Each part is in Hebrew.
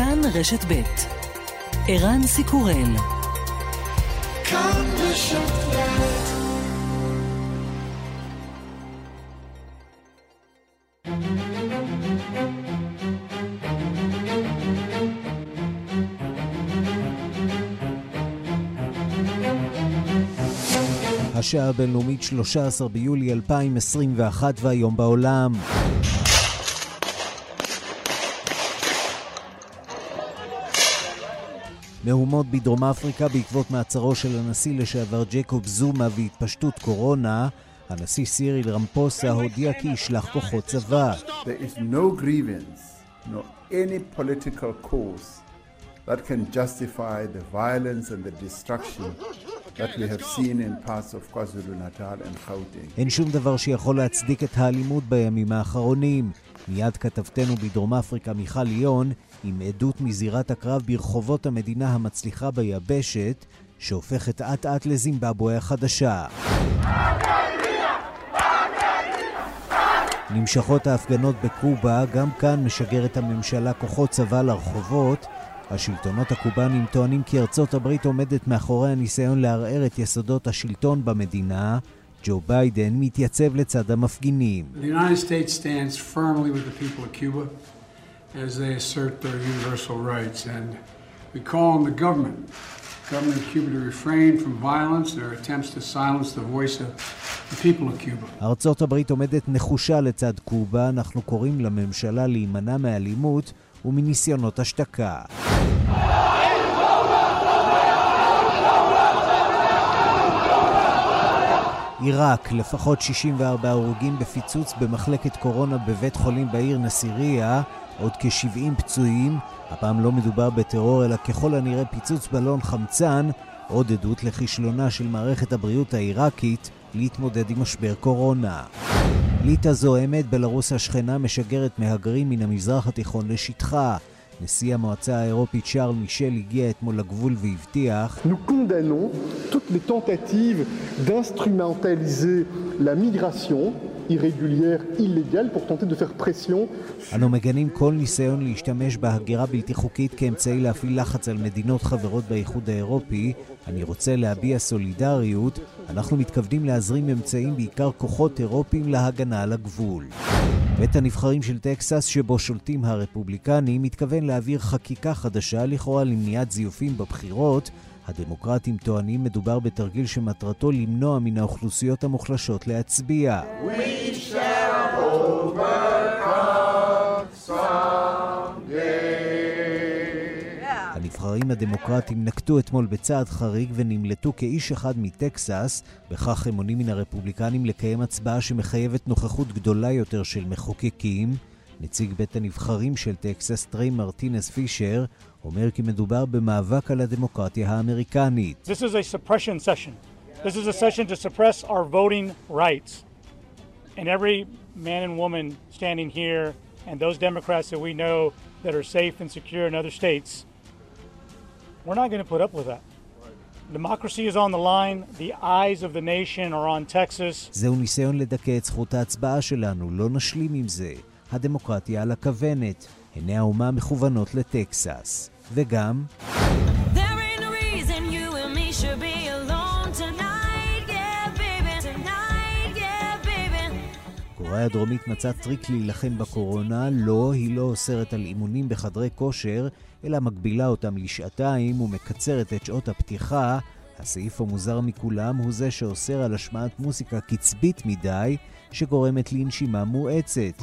כאן רשת ב' ערן סיקורל. כאן רשת השעה הבינלאומית 13 ביולי 2021 והיום בעולם. מהומות בדרום אפריקה בעקבות מעצרו של הנשיא לשעבר ג'קוב זומה והתפשטות קורונה, הנשיא סיריל רמפוסה הודיע כי ישלח כוחות צבא. There is no grievance, no any political cause that can justify the violence and the destruction that we have seen in parts of KwaZulu-Natal and Gauteng. אין שום דבר שיכול להצדיק את האלימות בימים האחרונים. מיד כתבתנו בדרום אפריקה מיכל ליון עם עדות מזירת הקרב ברחובות המדינה המצליחה ביבשת, שהופכת אט אט לזימבבואה החדשה. נמשכות ההפגנות בקובה, גם כאן משגרת הממשלה כוחות צבא לרחובות. השלטונות הקובאנים טוענים כי ארצות הברית עומדת מאחורי הניסיון לערער את יסודות השלטון במדינה. ג'ו ביידן מתייצב לצד המפגינים. The as they assert their universal rights. And we call on the government, government of Cuba, to refrain from violence, their attempts to silence the voice of. ארצות הברית עומדת נחושה לצד קובה, אנחנו קוראים לממשלה להימנע מאלימות ומניסיונות השתקה. עיראק, לפחות 64 הרוגים בפיצוץ במחלקת קורונה בבית חולים בעיר נסיריה, עוד כ-70 פצועים, הפעם לא מדובר בטרור אלא ככל הנראה פיצוץ בלון חמצן, עוד עדות לכישלונה של מערכת הבריאות העיראקית להתמודד עם משבר קורונה. ליטא זוהמת, בלרוס השכנה משגרת מהגרים מן המזרח התיכון לשטחה. נשיא המועצה האירופית שרל מישל הגיע אתמול לגבול והבטיח Nous irrégulière, illégale, pour tenter de faire pression. אנו מגנים כל ניסיון להשתמש בהגירה בלתי חוקית כאמצעי להפעיל לחץ על מדינות חברות באיחוד האירופי. אני רוצה להביע סולידריות. אנחנו מתכוונים להזרים אמצעים, בעיקר כוחות אירופיים, להגנה על הגבול. בית הנבחרים של טקסס, שבו שולטים הרפובליקנים, מתכוון להעביר חקיקה חדשה לכאורה למניעת זיופים בבחירות, הדמוקרטים טוענים מדובר בתרגיל שמטרתו למנוע מן האוכלוסיות המוחלשות להצביע. הנבחרים הדמוקרטים נקטו אתמול בצעד חריג ונמלטו כאיש אחד מטקסס, בכך הם מונעים מן הרפובליקנים לקיים הצבעה שמחייבת נוכחות גדולה יותר של מחוקקים. נציג בית הנבחרים של טקסס, טריי מרטינס פישר, אומר כי מדובר במאבק על הדמוקרטיה האמריקנית. This is a suppression session. This is a session to suppress our voting rights. And every man and woman standing here and those Democrats that we know that are safe and secure in other states, we're not going to put up with that. Democracy is on the line, the eyes of the nation are on Texas. זהו ניסיון לדכא את זכות ההצבעה שלנו, לא נשלים עם זה. הדמוקרטיה על הכוונת. עיני האומה מכוונות לטקסס. וגם... קוריאה הדרומית מצאה טריק להילחם בקורונה, לא, היא לא אוסרת על אימונים בחדרי כושר, אלא מגבילה אותם לשעתיים ומקצרת את שעות הפתיחה. הסעיף המוזר מכולם הוא זה שאוסר על השמעת מוסיקה קצבית מדי, שגורמת לנשימה מואצת.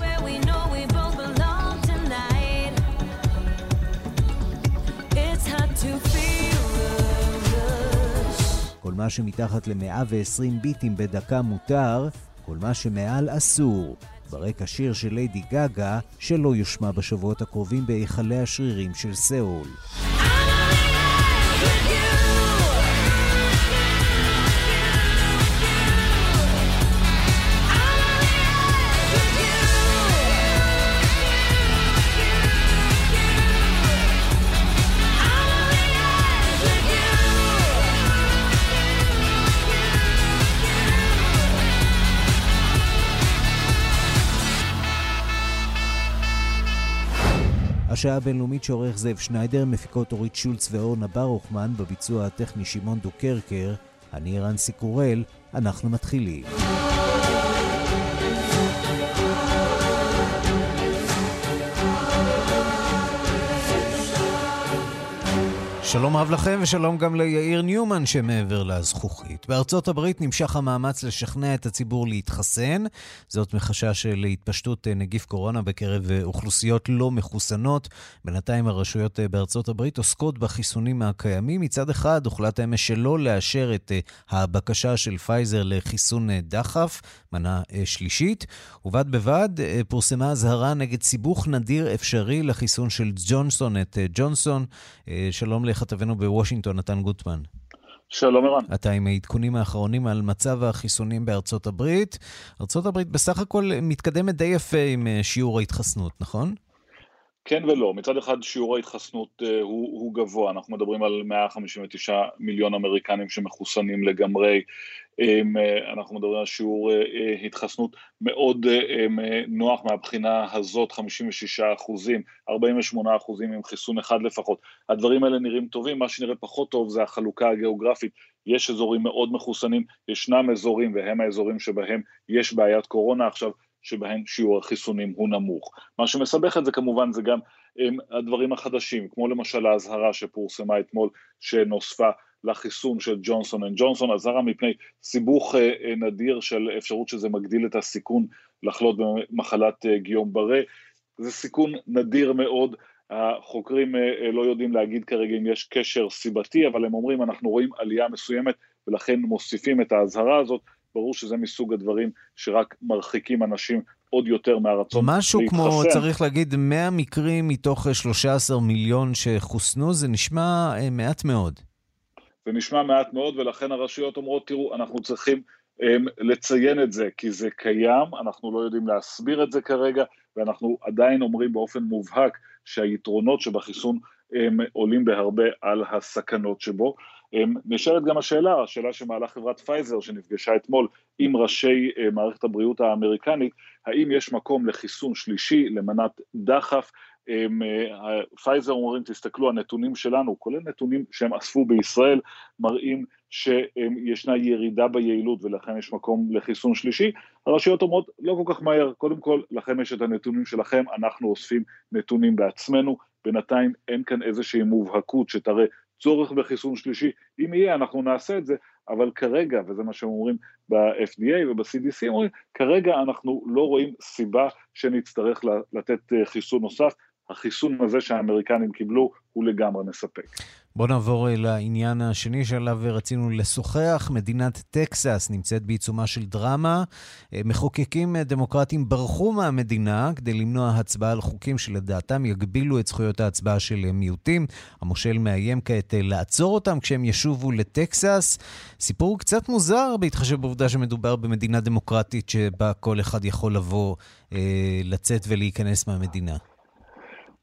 כל מה שמתחת ל-120 ביטים בדקה מותר, כל מה שמעל אסור. ברקע שיר של ליידי גאגה, שלא יושמע בשבועות הקרובים בהיכלי השרירים של סאול. השעה הבינלאומית שעורך זאב שניידר, מפיקות אורית שולץ ואורנה ברוכמן, בביצוע הטכני שמעון דוקרקר, אני רנסי קורל, אנחנו מתחילים. שלום רב לכם ושלום גם ליאיר ניומן שמעבר לזכוכית. בארצות הברית נמשך המאמץ לשכנע את הציבור להתחסן, זאת מחשש להתפשטות נגיף קורונה בקרב אוכלוסיות לא מחוסנות. בינתיים הרשויות בארצות הברית עוסקות בחיסונים הקיימים. מצד אחד הוחלט אמש שלא לאשר את הבקשה של פייזר לחיסון דחף, מנה שלישית, ובד בבד פורסמה אזהרה נגד סיבוך נדיר אפשרי לחיסון של ג'ונסון אנד ג'ונסון. שלום. כתבנו בוושינגטון, נתן גוטמן. שלום ערן. אתה עם העדכונים האחרונים על מצב החיסונים בארצות הברית. ארצות הברית בסך הכל מתקדמת די יפה עם אה, שיעור ההתחסנות, נכון? כן ולא. מצד אחד שיעור ההתחסנות uh, הוא, הוא גבוה, אנחנו מדברים על 159 מיליון אמריקנים שמחוסנים לגמרי. Um, אנחנו מדברים על שיעור uh, התחסנות מאוד נוח מהבחינה הזאת, 56 אחוזים, 48 אחוזים עם חיסון אחד לפחות. הדברים האלה נראים טובים, מה שנראה פחות טוב זה החלוקה הגיאוגרפית. יש אזורים מאוד מחוסנים, ישנם אזורים, והם האזורים שבהם יש בעיית קורונה. עכשיו, שבהן שיעור החיסונים הוא נמוך. מה שמסבך את זה כמובן זה גם הם, הדברים החדשים, כמו למשל האזהרה שפורסמה אתמול שנוספה לחיסון של ג'ונסון אנד ג'ונסון, אזהרה מפני סיבוך אה, אה, נדיר של אפשרות שזה מגדיל את הסיכון לחלות במחלת אה, גיום ברה, זה סיכון נדיר מאוד, החוקרים אה, לא יודעים להגיד כרגע אם יש קשר סיבתי, אבל הם אומרים אנחנו רואים עלייה מסוימת ולכן מוסיפים את האזהרה הזאת, ברור שזה מסוג הדברים שרק מרחיקים אנשים עוד יותר מהרצון משהו להתחסן. משהו כמו, צריך להגיד, 100 מקרים מתוך 13 מיליון שחוסנו, זה נשמע אה, מעט מאוד. זה נשמע מעט מאוד, ולכן הרשויות אומרות, תראו, אנחנו צריכים הם, לציין את זה, כי זה קיים, אנחנו לא יודעים להסביר את זה כרגע, ואנחנו עדיין אומרים באופן מובהק שהיתרונות שבחיסון הם עולים בהרבה על הסכנות שבו. נשארת גם השאלה, השאלה שמעלה חברת פייזר שנפגשה אתמול עם ראשי אה, מערכת הבריאות האמריקנית, האם יש מקום לחיסון שלישי, למנת דחף, אה, פייזר אומרים, תסתכלו, הנתונים שלנו, כולל נתונים שהם אספו בישראל, מראים שישנה ירידה ביעילות ולכן יש מקום לחיסון שלישי. הרשויות אומרות, לא כל כך מהר, קודם כל, לכם יש את הנתונים שלכם, אנחנו אוספים נתונים בעצמנו, בינתיים אין כאן איזושהי מובהקות שתראה צורך בחיסון שלישי, אם יהיה אנחנו נעשה את זה, אבל כרגע, וזה מה שהם אומרים ב-FDA וב-CDC, אומרים, כרגע אנחנו לא רואים סיבה שנצטרך לתת אה, חיסון נוסף, החיסון הזה שהאמריקנים קיבלו הוא לגמרי מספק. בואו נעבור לעניין השני שעליו רצינו לשוחח. מדינת טקסס נמצאת בעיצומה של דרמה. מחוקקים דמוקרטים ברחו מהמדינה כדי למנוע הצבעה על חוקים שלדעתם יגבילו את זכויות ההצבעה של מיעוטים. המושל מאיים כעת לעצור אותם כשהם ישובו לטקסס. סיפור קצת מוזר בהתחשב בעובדה שמדובר במדינה דמוקרטית שבה כל אחד יכול לבוא, אה, לצאת ולהיכנס מהמדינה.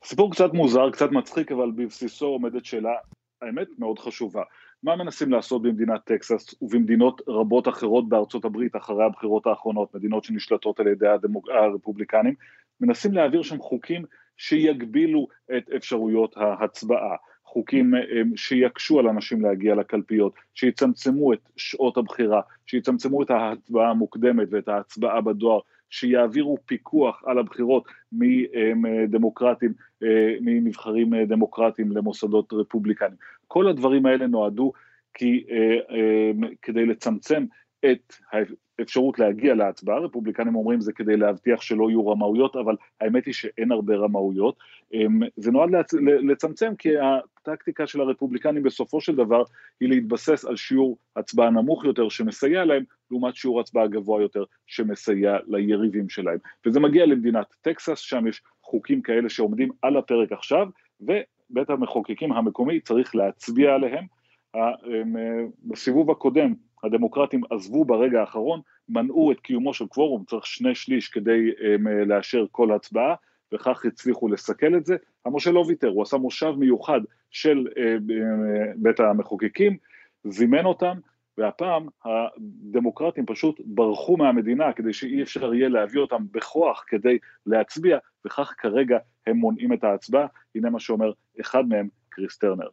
סיפור קצת מוזר, קצת מצחיק, אבל בבסיסו עומדת שאלה, האמת, מאוד חשובה. מה מנסים לעשות במדינת טקסס ובמדינות רבות אחרות בארצות הברית אחרי הבחירות האחרונות, מדינות שנשלטות על ידי הדמוק... הרפובליקנים? מנסים להעביר שם חוקים שיגבילו את אפשרויות ההצבעה, חוקים שיקשו על אנשים להגיע לקלפיות, שיצמצמו את שעות הבחירה, שיצמצמו את ההצבעה המוקדמת ואת ההצבעה בדואר, שיעבירו פיקוח על הבחירות מדמוקרטים, אה, מנבחרים אה, דמוקרטיים למוסדות רפובליקניים. כל הדברים האלה נועדו כי, אה, כדי לצמצם את האפשרות להגיע להצבעה, רפובליקנים אומרים זה כדי להבטיח שלא יהיו רמאויות, אבל האמת היא שאין הרבה רמאויות. זה נועד לצמצם כי הטקטיקה של הרפובליקנים בסופו של דבר היא להתבסס על שיעור הצבעה נמוך יותר שמסייע להם, לעומת שיעור הצבעה גבוה יותר שמסייע ליריבים שלהם. וזה מגיע למדינת טקסס, שם יש חוקים כאלה שעומדים על הפרק עכשיו, ובית המחוקקים המקומי צריך להצביע עליהם. בסיבוב הקודם הדמוקרטים עזבו ברגע האחרון, מנעו את קיומו של קוורום, צריך שני שליש כדי לאשר כל הצבעה, וכך הצליחו לסכל את זה. המושל לא ויתר, הוא עשה מושב מיוחד של אה, בית המחוקקים, זימן אותם, והפעם הדמוקרטים פשוט ברחו מהמדינה כדי שאי אפשר יהיה להביא אותם בכוח כדי להצביע, וכך כרגע הם מונעים את ההצבעה, הנה מה שאומר אחד מהם, קריס טרנר.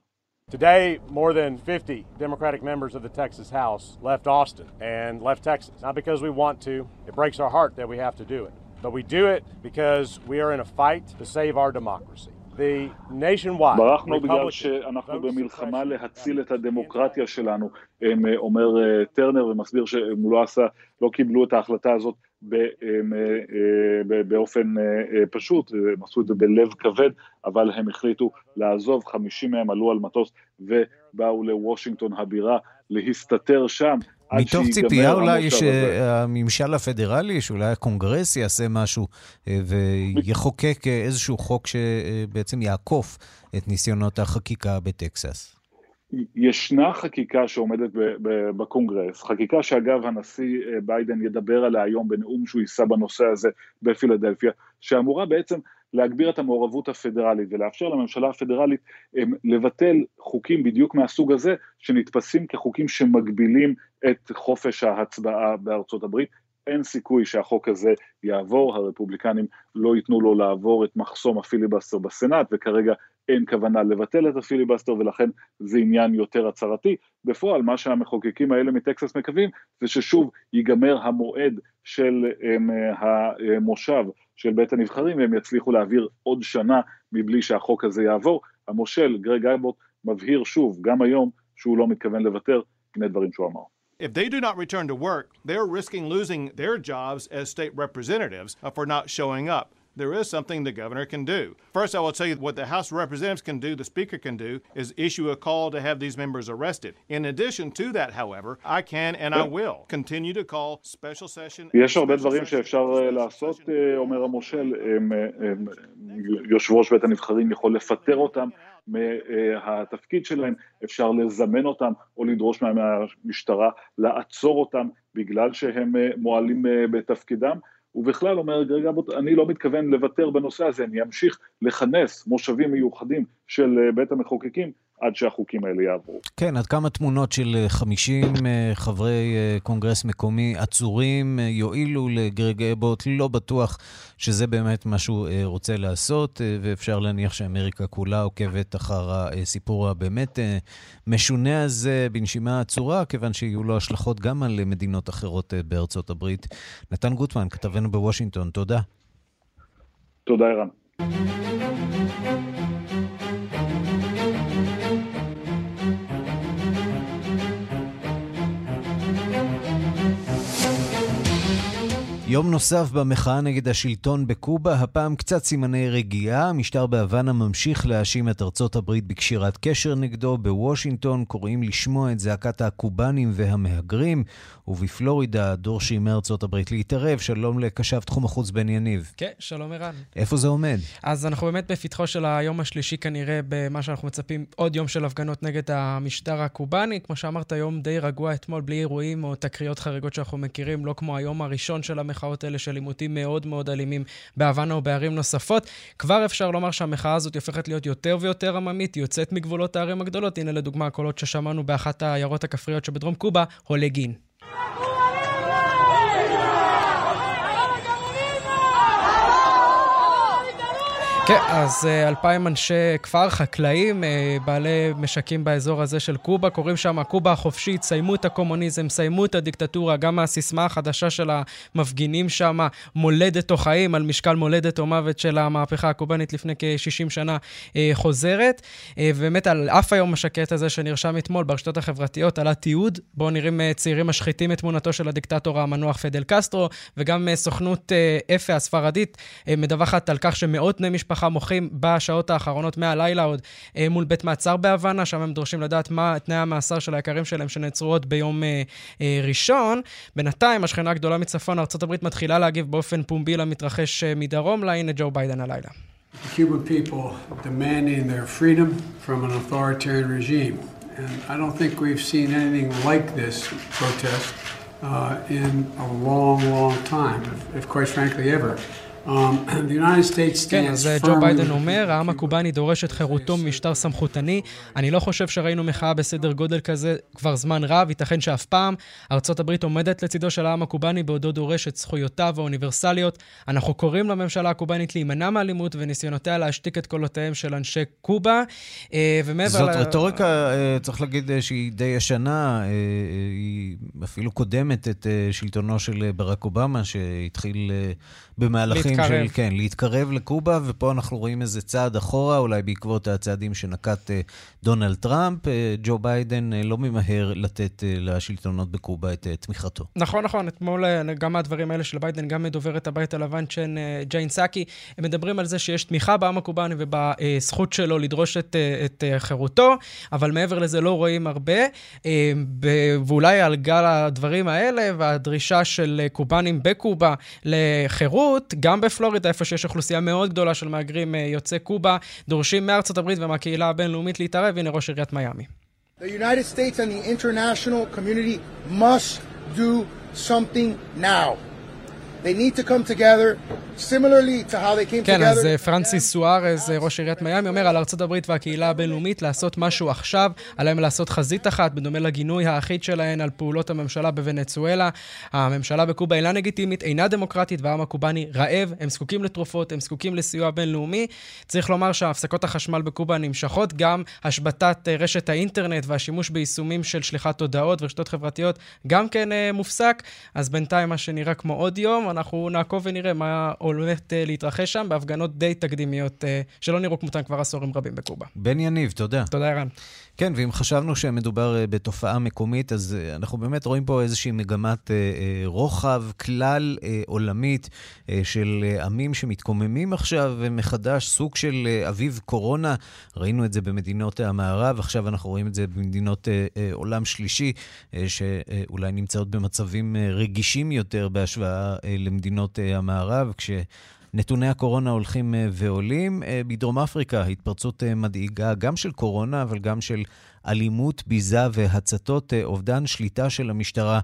Today, more than 50 Democratic members of the Texas House left Austin and left Texas. Not because we want to, it breaks our heart that we have to do it. But we do it because we are in a fight to save our democracy. ברחנו בגלל שאנחנו במלחמה להציל את הדמוקרטיה שלנו, אומר טרנר ומסביר שהם לא עשה, לא קיבלו את ההחלטה הזאת באופן פשוט, הם עשו את זה בלב כבד, אבל הם החליטו לעזוב, 50 מהם עלו על מטוס ובאו לוושינגטון הבירה להסתתר שם. מתוך ציפייה אולי שהממשל הפדרלי, שאולי הקונגרס יעשה משהו ויחוקק איזשהו חוק שבעצם יעקוף את ניסיונות החקיקה בטקסס. ישנה חקיקה שעומדת בקונגרס, חקיקה שאגב הנשיא ביידן ידבר עליה היום בנאום שהוא יישא בנושא הזה בפילדלפיה, שאמורה בעצם להגביר את המעורבות הפדרלית ולאפשר לממשלה הפדרלית לבטל חוקים בדיוק מהסוג הזה שנתפסים כחוקים שמגבילים את חופש ההצבעה בארצות הברית. אין סיכוי שהחוק הזה יעבור, הרפובליקנים לא ייתנו לו לעבור את מחסום הפיליבסטר בסנאט וכרגע אין כוונה לבטל את הפיליבסטר ולכן זה עניין יותר הצהרתי. בפועל מה שהמחוקקים האלה מטקסס מקווים זה ששוב ייגמר המועד של המושב של בית הנבחרים והם יצליחו להעביר עוד שנה מבלי שהחוק הזה יעבור. המושל גרג אייבוט מבהיר שוב גם היום שהוא לא מתכוון לוותר, הנה דברים שהוא אמר. If they do not return to work, they're risking losing their jobs as state representatives for not showing up. there is something the governor can do. First, I will tell you what the House of Representatives can do, the Speaker can do, is issue a call to have these members arrested. In addition to that, however, I can and I will continue to call special session. יש הרבה דברים שאפשר לעשות, אומר המושל, יושב ראש בית הנבחרים יכול לפטר אותם מהתפקיד שלהם, אפשר לזמן אותם או לדרוש מהמשטרה לעצור אותם בגלל שהם מועלים בתפקידם. ובכלל אומר אבוט, אני לא מתכוון לוותר בנושא הזה, אני אמשיך לכנס מושבים מיוחדים של בית המחוקקים עד שהחוקים האלה יעברו. כן, עד כמה תמונות של 50 חברי קונגרס מקומי עצורים יועילו לגרג אבוט, לא בטוח שזה באמת מה שהוא רוצה לעשות, ואפשר להניח שאמריקה כולה עוקבת אחר הסיפור הבאמת משונה הזה בנשימה עצורה, כיוון שיהיו לו השלכות גם על מדינות אחרות בארצות הברית. נתן גוטמן, כתבנו בוושינגטון, תודה. תודה, ערן. יום נוסף במחאה נגד השלטון בקובה, הפעם קצת סימני רגיעה. המשטר בהוואנה ממשיך להאשים את ארצות הברית בקשירת קשר נגדו. בוושינגטון קוראים לשמוע את זעקת הקובנים והמהגרים, ובפלורידה דורשים מארצות הברית להתערב. שלום לקשב תחום החוץ בן יניב. כן, שלום ערן. איפה זה עומד? אז אנחנו באמת בפתחו של היום השלישי כנראה במה שאנחנו מצפים, עוד יום של הפגנות נגד המשטר הקובני. כמו שאמרת, יום די רגוע אתמול, בלי אירועים או תקריות חריגות שאנחנו מכירים, לא כמו היום הראשון של המחאה. המחאות האלה של עימותים מאוד מאוד אלימים בהוואנה או בערים נוספות. כבר אפשר לומר שהמחאה הזאת הופכת להיות יותר ויותר עממית, היא יוצאת מגבולות הערים הגדולות. הנה לדוגמה הקולות ששמענו באחת העיירות הכפריות שבדרום קובה, הולגין. כן, אז אלפיים אנשי כפר, חקלאים, בעלי משקים באזור הזה של קובה, קוראים שם קובה החופשית, סיימו את הקומוניזם, סיימו את הדיקטטורה, גם הסיסמה החדשה של המפגינים שם, מולדת או חיים, על משקל מולדת או מוות של המהפכה הקובנית לפני כ-60 שנה, חוזרת. ובאמת, על אף היום השקט הזה שנרשם אתמול ברשתות החברתיות, עלה תיעוד, בו נראים צעירים משחיתים את תמונתו של הדיקטטור המנוח פדל קסטרו, וגם סוכנות אפה הספרדית מדווחת על כך שמאות בני משפחה משפחה מוחים בשעות האחרונות מהלילה עוד אה, מול בית מעצר בהוואנה, שם הם דורשים לדעת מה תנאי המאסר של היקרים שלהם שנעצרו עוד ביום אה, אה, ראשון. בינתיים, השכנה הגדולה מצפון, ארה"ב מתחילה להגיב באופן פומבי למתרחש אה, מדרום לה, הנה ג'ו ביידן הלילה. And I don't think we've seen anything like this protest uh, in a long, long time, if, if quite frankly ever. כן, אז ג'ו ביידן אומר, העם הקובאני דורש את חירותו ממשטר סמכותני. אני לא חושב שראינו מחאה בסדר גודל כזה כבר זמן רב, ייתכן שאף פעם. ארצות הברית עומדת לצידו של העם הקובאני בעודו דורש את זכויותיו האוניברסליות. אנחנו קוראים לממשלה הקובאנית להימנע מאלימות וניסיונותיה להשתיק את קולותיהם של אנשי קובה. ומעבר זאת ל... רטוריקה, אה, צריך להגיד, שהיא די ישנה. היא אפילו קודמת את שלטונו של ברק אובמה, שהתחיל במהלכים להתקרב. של, כן, להתקרב לקובה, ופה אנחנו רואים איזה צעד אחורה, אולי בעקבות הצעדים שנקט uh, דונלד טראמפ. Uh, ג'ו ביידן uh, לא ממהר לתת לשלטונות בקובה את תמיכתו. נכון, נכון, אתמול גם מהדברים האלה של ביידן, גם מדוברת הבית הלבן, ג'ן, ג'ן סאקי, הם מדברים על זה שיש תמיכה בעם הקובאני ובזכות שלו לדרוש את, את חירותו, אבל מעבר לזה לא רואים הרבה, ואולי על גל הדברים האלה והדרישה של קובאנים בקובה לחירות, בחירות, גם בפלורידה, איפה שיש אוכלוסייה מאוד גדולה של מהגרים אה, יוצאי קובה, דורשים מארצות הברית ומהקהילה הבינלאומית להתערב. הנה ראש עיריית מיאמי. The United States and the international community must do something now. They need to come together כן, אז אה, פרנסיס סוארז, אה, ראש עיריית מיאמי, אומר על ארצות הברית והקהילה הבינלאומית לעשות משהו עכשיו, עליהם לעשות חזית אחת, בדומה לגינוי האחיד שלהן על פעולות הממשלה בוונצואלה. הממשלה בקובה אינה לגיטימית, אינה דמוקרטית, והעם הקובאני רעב, הם זקוקים לתרופות, הם זקוקים לסיוע בינלאומי. צריך לומר שהפסקות החשמל בקובה נמשכות, גם השבתת אה, רשת האינטרנט והשימוש ביישומים של שליחת הודעות ורשתות חברתיות גם כן מופסק. אז בינתיים מה שנראה כמו עוד יום, אנחנו נעקוב ונראה מה... הולכת אה, להתרחש שם בהפגנות די תקדימיות, אה, שלא נראו כמותן כבר עשורים רבים בקובה. בן יניב, תודה. תודה, ערן. כן, ואם חשבנו שמדובר אה, בתופעה מקומית, אז אנחנו באמת רואים פה איזושהי מגמת רוחב כלל עולמית של עמים שמתקוממים עכשיו מחדש, סוג של אביב קורונה. ראינו את זה במדינות המערב, עכשיו אנחנו רואים את זה במדינות עולם שלישי, שאולי נמצאות במצבים רגישים יותר בהשוואה למדינות המערב, כש... נתוני הקורונה הולכים אה, ועולים. אה, בדרום אפריקה התפרצות אה, מדאיגה גם של קורונה, אבל גם של אלימות, ביזה והצתות, אובדן שליטה של המשטרה,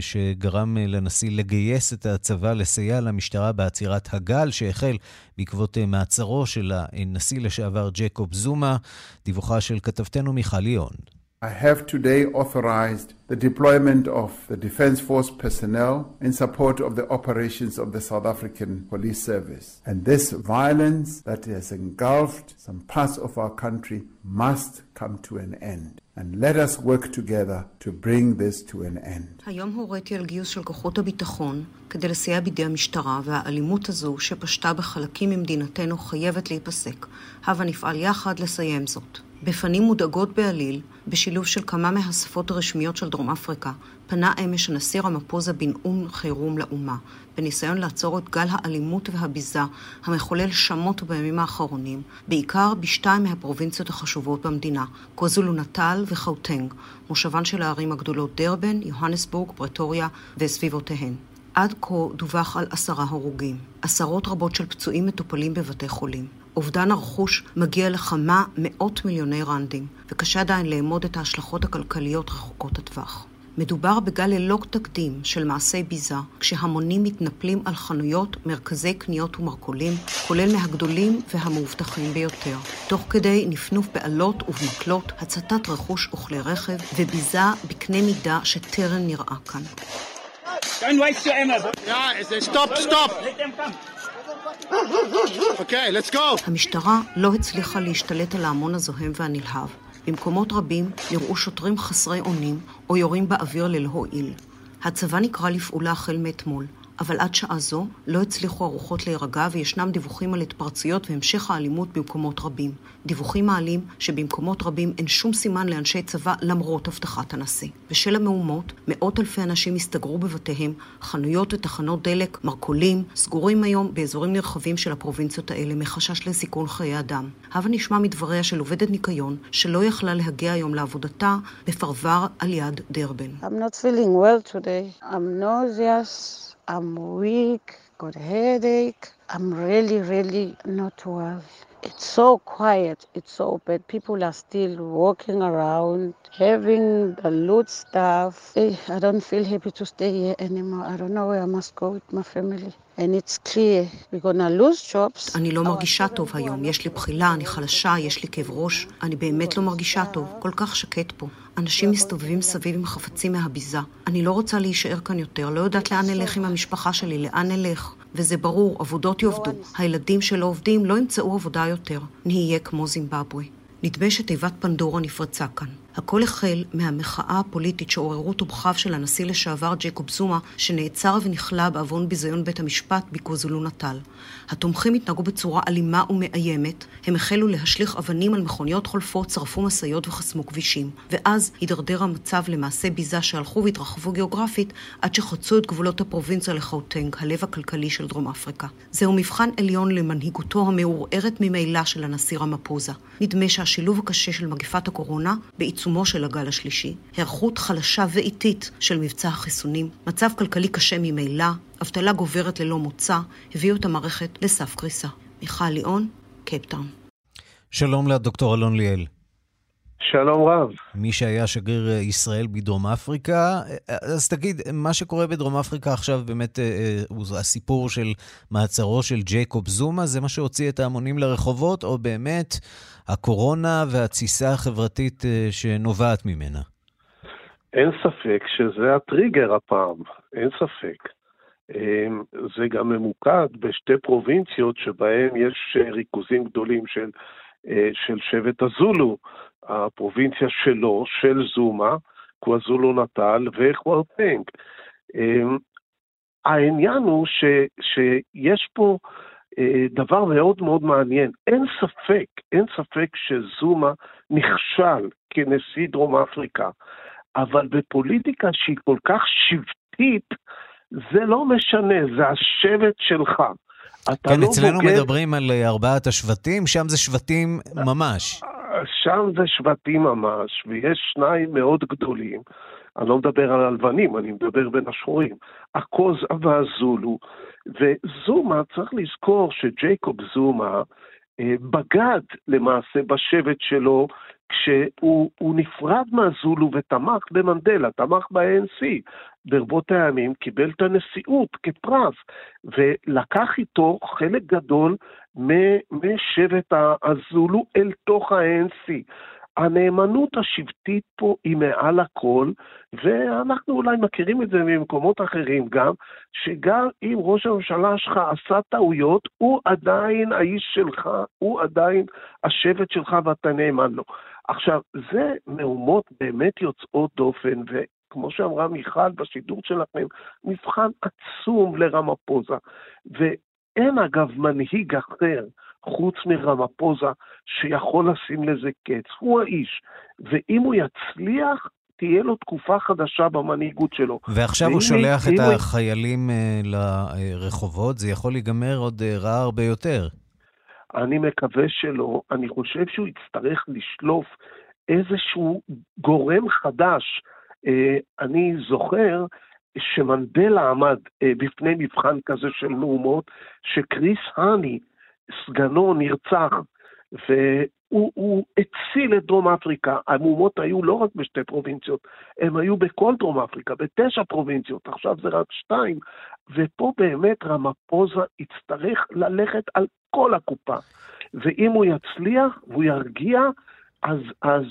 שגרם לנשיא לגייס את הצבא לסייע למשטרה בעצירת הגל שהחל בעקבות מעצרו של הנשיא לשעבר ג'קוב זומה. דיווחה של כתבתנו מיכל ליאון. I have today authorized the deployment of the Defense Force personnel in support of the operations of the South African Police Service. And this violence that has engulfed some parts of our country must come to an end. And let us work together to bring this to an end. היום הוריתי על גיוס של כוחות הביטחון כדי לסייע בידי המשטרה, והאלימות הזו שפשטה בחלקים ממדינתנו חייבת להיפסק. הבה נפעל יחד לסיים זאת. בפנים מודאגות בעליל, בשילוב של כמה מהשפות הרשמיות של דרום אפריקה, פנה אמש הנשיא רמפוזה בנאום חירום לאומה, בניסיון לעצור את גל האלימות והביזה המחולל שמות בימים האחרונים, בעיקר בשתיים מהפרובינציות החשובות במדינה, קוזולו נטל וחאוטנג, מושבן של הערים הגדולות דרבן, יוהנסבורג, פרטוריה וסביבותיהן. עד כה דווח על עשרה הרוגים. עשרות רבות של פצועים מטופלים בבתי חולים. אובדן הרכוש מגיע לכמה מאות מיליוני רנדים, וקשה עדיין לאמוד את ההשלכות הכלכליות רחוקות הטווח. מדובר בגל ללא תקדים של מעשי ביזה, כשהמונים מתנפלים על חנויות, מרכזי קניות ומרכולים, כולל מהגדולים והמאובטחים ביותר, תוך כדי נפנוף באלות ובמקלות, הצתת רכוש וכלי רכב, וביזה בקנה מידה שטרם נראה כאן. Stop. Let them אוקיי, let's go. המשטרה לא הצליחה להשתלט על ההמון הזוהם והנלהב. במקומות רבים נראו שוטרים חסרי אונים או יורים באוויר ללא הועיל. הצבא נקרא לפעולה החל מאתמול, אבל עד שעה זו לא הצליחו הרוחות להירגע וישנם דיווחים על התפרצויות והמשך האלימות במקומות רבים. דיווחים מעלים שבמקומות רבים אין שום סימן לאנשי צבא למרות הבטחת הנשיא. בשל המהומות, מאות אלפי אנשים הסתגרו בבתיהם, חנויות ותחנות דלק, מרכולים, סגורים היום באזורים נרחבים של הפרובינציות האלה מחשש לסיכון חיי אדם. הבה נשמע מדבריה של עובדת ניקיון שלא יכלה להגיע היום לעבודתה בפרבר על יד דרבן. I'm not. I'm weak, got a headache. I'm really, really not well. It's so quiet, it's so bad. People are still walking around, having the loot stuff. Eh, I don't feel happy to stay here anymore. I don't know where I must go with my family. אני לא מרגישה טוב היום, יש לי בחילה, אני חלשה, יש לי כאב ראש. אני באמת לא מרגישה טוב, כל כך שקט פה. אנשים מסתובבים סביב עם חפצים מהביזה. אני לא רוצה להישאר כאן יותר, לא יודעת לאן נלך עם המשפחה שלי, לאן נלך. וזה ברור, עבודות יעבדו. הילדים שלא עובדים לא ימצאו עבודה יותר. נהיה כמו זימבבואה. נדמה שתיבת פנדורה נפרצה כאן. הכל החל מהמחאה הפוליטית שעוררו תומכיו של הנשיא לשעבר ג'ייקוב זומה, שנעצר ונכלא בעוון ביזיון בית המשפט בקוזולו נטל. התומכים התנהגו בצורה אלימה ומאיימת, הם החלו להשליך אבנים על מכוניות חולפות, שרפו משאיות וחסמו כבישים. ואז הידרדר המצב למעשה ביזה שהלכו והתרחבו גיאוגרפית עד שחצו את גבולות הפרובינציה לחאוטנג, הלב הכלכלי של דרום אפריקה. זהו מבחן עליון למנהיגותו המעורערת ממילא של הנשיא רמפוזה. נדמה שהשילוב הקשה של מגפת הקורונה בעיצומו של הגל השלישי, היערכות חלשה ואיטית של מבצע החיסונים, מצב כלכלי קשה ממילא, אבטלה גוברת ללא מוצא, הביאו את המערכת לסף קריסה. מיכל ליאון, קייפטאון. שלום לדוקטור אלון ליאל. שלום רב. מי שהיה שגריר ישראל בדרום אפריקה, אז תגיד, מה שקורה בדרום אפריקה עכשיו באמת הוא הסיפור של מעצרו של ג'ייקוב זומה, זה מה שהוציא את ההמונים לרחובות, או באמת הקורונה והתסיסה החברתית שנובעת ממנה? אין ספק שזה הטריגר הפעם, אין ספק. זה גם ממוקד בשתי פרובינציות שבהן יש ריכוזים גדולים של, של שבט הזולו, הפרובינציה שלו, של זומה, קוואזולו נטל וחוורפנג. העניין הוא ש, שיש פה דבר מאוד מאוד מעניין. אין ספק, אין ספק שזומה נכשל כנשיא דרום אפריקה, אבל בפוליטיקה שהיא כל כך שבטית, זה לא משנה, זה השבט שלך. כן, לא אצלנו בוגד... מדברים על ארבעת השבטים, שם זה שבטים ממש. שם זה שבטים ממש, ויש שניים מאוד גדולים. אני לא מדבר על הלבנים, אני מדבר בין השחורים. הקוז והזולו. וזומה, צריך לזכור שג'ייקוב זומה אה, בגד למעשה בשבט שלו כשהוא נפרד מהזולו ותמך במנדלה, תמך ב-ANC. ברבות הימים קיבל את הנשיאות כפרס, ולקח איתו חלק גדול משבט הזולו אל תוך ה-ANC. הנאמנות השבטית פה היא מעל הכל, ואנחנו אולי מכירים את זה ממקומות אחרים גם, שגם אם ראש הממשלה שלך עשה טעויות, הוא עדיין האיש שלך, הוא עדיין השבט שלך ואתה נאמן לו. עכשיו, זה מהומות באמת יוצאות דופן, וכמו שאמרה מיכל בשידור שלכם, מבחן עצום לרמפוזה. ואין אגב מנהיג אחר חוץ מרמפוזה שיכול לשים לזה קץ. הוא האיש, ואם הוא יצליח, תהיה לו תקופה חדשה במנהיגות שלו. ועכשיו הוא שולח את החיילים uh, לרחובות, זה יכול להיגמר עוד uh, רע הרבה יותר. אני מקווה שלא. אני חושב שהוא יצטרך לשלוף איזשהו גורם חדש. Uh, אני זוכר שמנדלה עמד בפני מבחן כזה של מהומות, שקריס האני, סגנו נרצח, והוא הציל את דרום אפריקה. המהומות היו לא רק בשתי פרובינציות, הם היו בכל דרום אפריקה, בתשע פרובינציות, עכשיו זה רק שתיים, ופה באמת רמפוזה יצטרך ללכת על כל הקופה. ואם הוא יצליח והוא ירגיע, אז, אז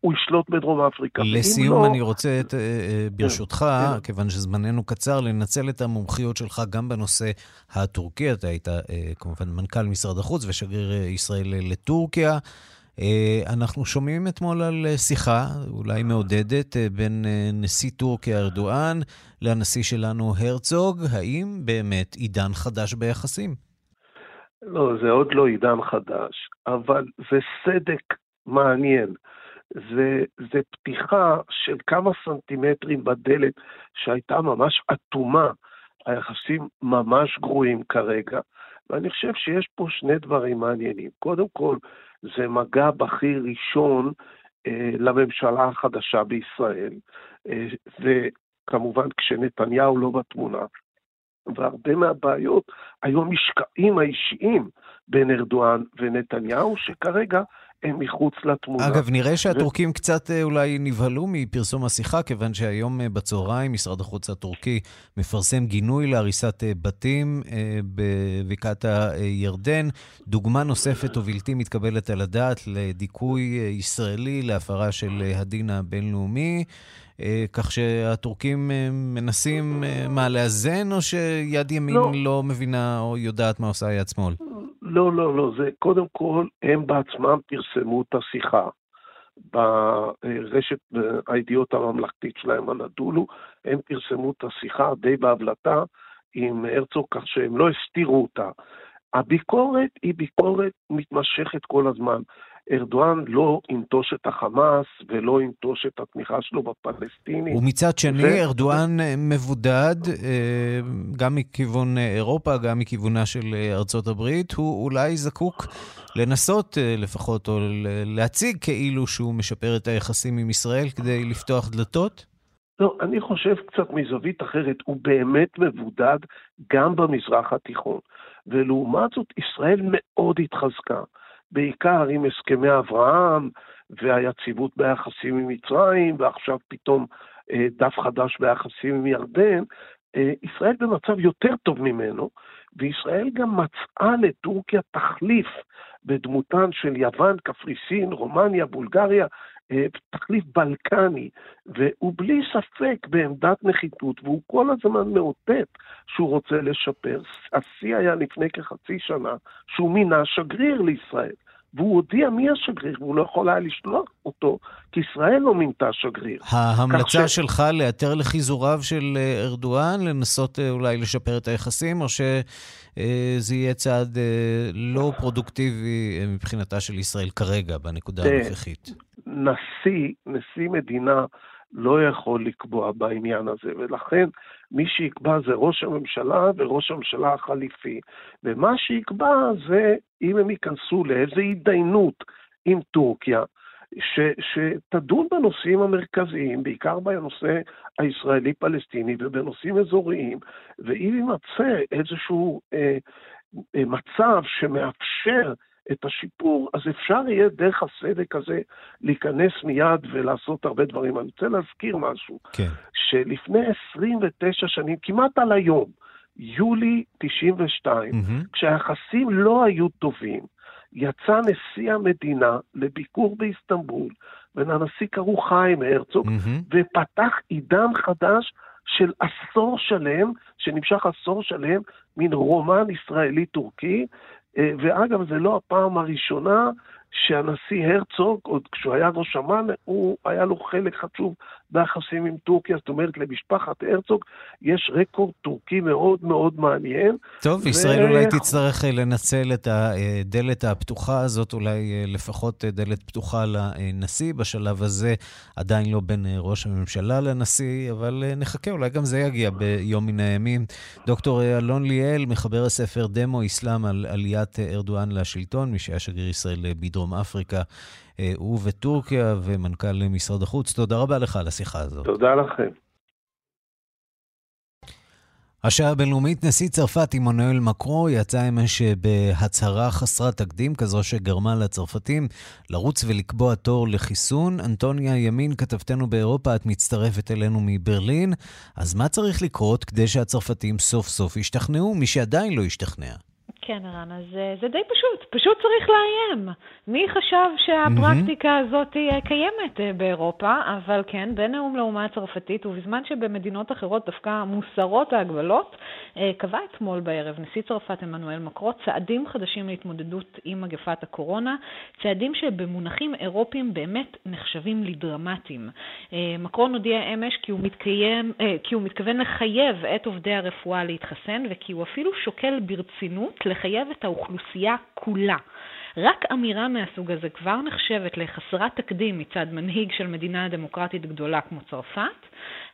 הוא ישלוט בדרום אפריקה. לסיום, לא... אני רוצה, את, אה, אה, ברשותך, כן. כיוון שזמננו קצר, לנצל את המומחיות שלך גם בנושא הטורקי. אתה היית אה, כמובן מנכ"ל משרד החוץ ושגריר ישראל לטורקיה. אנחנו שומעים אתמול על שיחה, אולי מעודדת, בין נשיא טורקיה ארדואן לנשיא שלנו הרצוג. האם באמת עידן חדש ביחסים? לא, זה עוד לא עידן חדש, אבל זה סדק מעניין. זה, זה פתיחה של כמה סנטימטרים בדלת שהייתה ממש אטומה. היחסים ממש גרועים כרגע, ואני חושב שיש פה שני דברים מעניינים. קודם כל, זה מגע בכיר ראשון אה, לממשלה החדשה בישראל, אה, וכמובן כשנתניהו לא בתמונה. והרבה מהבעיות היו המשקעים האישיים בין ארדואן ונתניהו, שכרגע מחוץ לתמונה. אגב, נראה שהטורקים ו... קצת אה, אולי נבהלו מפרסום השיחה, כיוון שהיום אה, בצהריים משרד החוץ הטורקי מפרסם גינוי להריסת אה, בתים בבקעת הירדן. דוגמה נוספת ובלתי מתקבלת על הדעת לדיכוי ישראלי להפרה של הדין הבינלאומי. כך שהטורקים מנסים מה, לאזן, או שיד ימין לא, לא מבינה או יודעת מה עושה יד שמאל? לא, לא, לא, זה קודם כל, הם בעצמם פרסמו את השיחה. ברשת הידיעות הממלכתית שלהם, הנדולו, הם פרסמו את השיחה די בהבלטה עם הרצוג, כך שהם לא הסתירו אותה. הביקורת היא ביקורת מתמשכת כל הזמן. ארדואן לא ינטוש את החמאס ולא ינטוש את התמיכה שלו בפלסטינים. ומצד שני, ו... ארדואן מבודד, אה, גם מכיוון אירופה, גם מכיוונה של ארצות הברית, הוא אולי זקוק לנסות אה, לפחות, או להציג כאילו שהוא משפר את היחסים עם ישראל כדי לפתוח דלתות? לא, אני חושב קצת מזווית אחרת, הוא באמת מבודד גם במזרח התיכון. ולעומת זאת, ישראל מאוד התחזקה. בעיקר עם הסכמי אברהם והיציבות ביחסים עם מצרים, ועכשיו פתאום אה, דף חדש ביחסים עם ירדן, אה, ישראל במצב יותר טוב ממנו, וישראל גם מצאה לטורקיה תחליף בדמותן של יוון, קפריסין, רומניה, בולגריה, תחליף בלקני, והוא בלי ספק בעמדת נחיתות, והוא כל הזמן מאותת שהוא רוצה לשפר. השיא היה לפני כחצי שנה, שהוא מינה שגריר לישראל. והוא הודיע מי השגריר, והוא לא יכול היה לשלוח אותו, כי ישראל לא מינתה שגריר. ההמלצה ש... שלך לאתר לחיזוריו של אה, ארדואן, לנסות אה, אולי לשפר את היחסים, או שזה יהיה צעד לא פרודוקטיבי מבחינתה של ישראל כרגע, בנקודה הנוכחית? נשיא, נשיא מדינה לא יכול לקבוע בעניין הזה, ולכן מי שיקבע זה ראש הממשלה וראש הממשלה החליפי. ומה שיקבע זה אם הם ייכנסו לאיזו התדיינות עם טורקיה, ש, שתדון בנושאים המרכזיים, בעיקר בנושא הישראלי-פלסטיני ובנושאים אזוריים, ואם יימצא איזשהו אה, אה, מצב שמאפשר את השיפור, אז אפשר יהיה דרך הסדק הזה להיכנס מיד ולעשות הרבה דברים. אני רוצה להזכיר משהו, כן. שלפני 29 שנים, כמעט על היום, יולי 92, mm-hmm. כשהיחסים לא היו טובים, יצא נשיא המדינה לביקור באיסטנבול, ולנשיא קראו חיים הרצוג, mm-hmm. ופתח עידן חדש של עשור שלם, שנמשך עשור שלם, מין רומן ישראלי-טורקי, ואגב, זה לא הפעם הראשונה שהנשיא הרצוג, עוד כשהוא היה ראש אמ"ן, הוא היה לו חלק חשוב ביחסים עם טורקיה, זאת אומרת, למשפחת הרצוג יש רקורד טורקי מאוד מאוד מעניין. טוב, ו... ישראל אולי תצטרך אה, לנצל את הדלת הפתוחה הזאת, אולי אה, לפחות דלת פתוחה לנשיא. בשלב הזה עדיין לא בין ראש הממשלה לנשיא, אבל נחכה, אולי גם זה יגיע ביום מן הימים. דוקטור אלון ליאל, מחבר הספר דמו אסלאם על עליית ארדואן לשלטון, מי שהיה שגריר ישראל. בדרום אפריקה אה, ובטורקיה, ומנכ"ל משרד החוץ. תודה רבה לך על השיחה הזאת. תודה לכם. השעה הבינלאומית, נשיא צרפת עמנואל מקרו יצא אמש בהצהרה חסרת תקדים, כזו שגרמה לצרפתים לרוץ ולקבוע תור לחיסון. אנטוניה ימין, כתבתנו באירופה, את מצטרפת אלינו מברלין. אז מה צריך לקרות כדי שהצרפתים סוף סוף ישתכנעו, מי שעדיין לא השתכנע? כן, ערן, אז אה, זה די פשוט, פשוט צריך לאיים. מי חשב שהפרקטיקה. הזאת אה, קיימת אה, באירופה, אבל כן, בנאום לאומה הצרפתית, ובזמן שבמדינות אחרות דווקא מוסרות ההגבלות, קבע אתמול בערב נשיא צרפת עמנואל מקרו צעדים חדשים להתמודדות עם מגפת הקורונה, צעדים שבמונחים אירופיים באמת נחשבים לדרמטיים. מקרון הודיע אמש כי הוא, מתקיים, כי הוא מתכוון לחייב את עובדי הרפואה להתחסן, וכי הוא אפילו שוקל ברצינות לחייב את האוכלוסייה כולה. רק אמירה מהסוג הזה כבר נחשבת לחסרת תקדים מצד מנהיג של מדינה דמוקרטית גדולה כמו צרפת,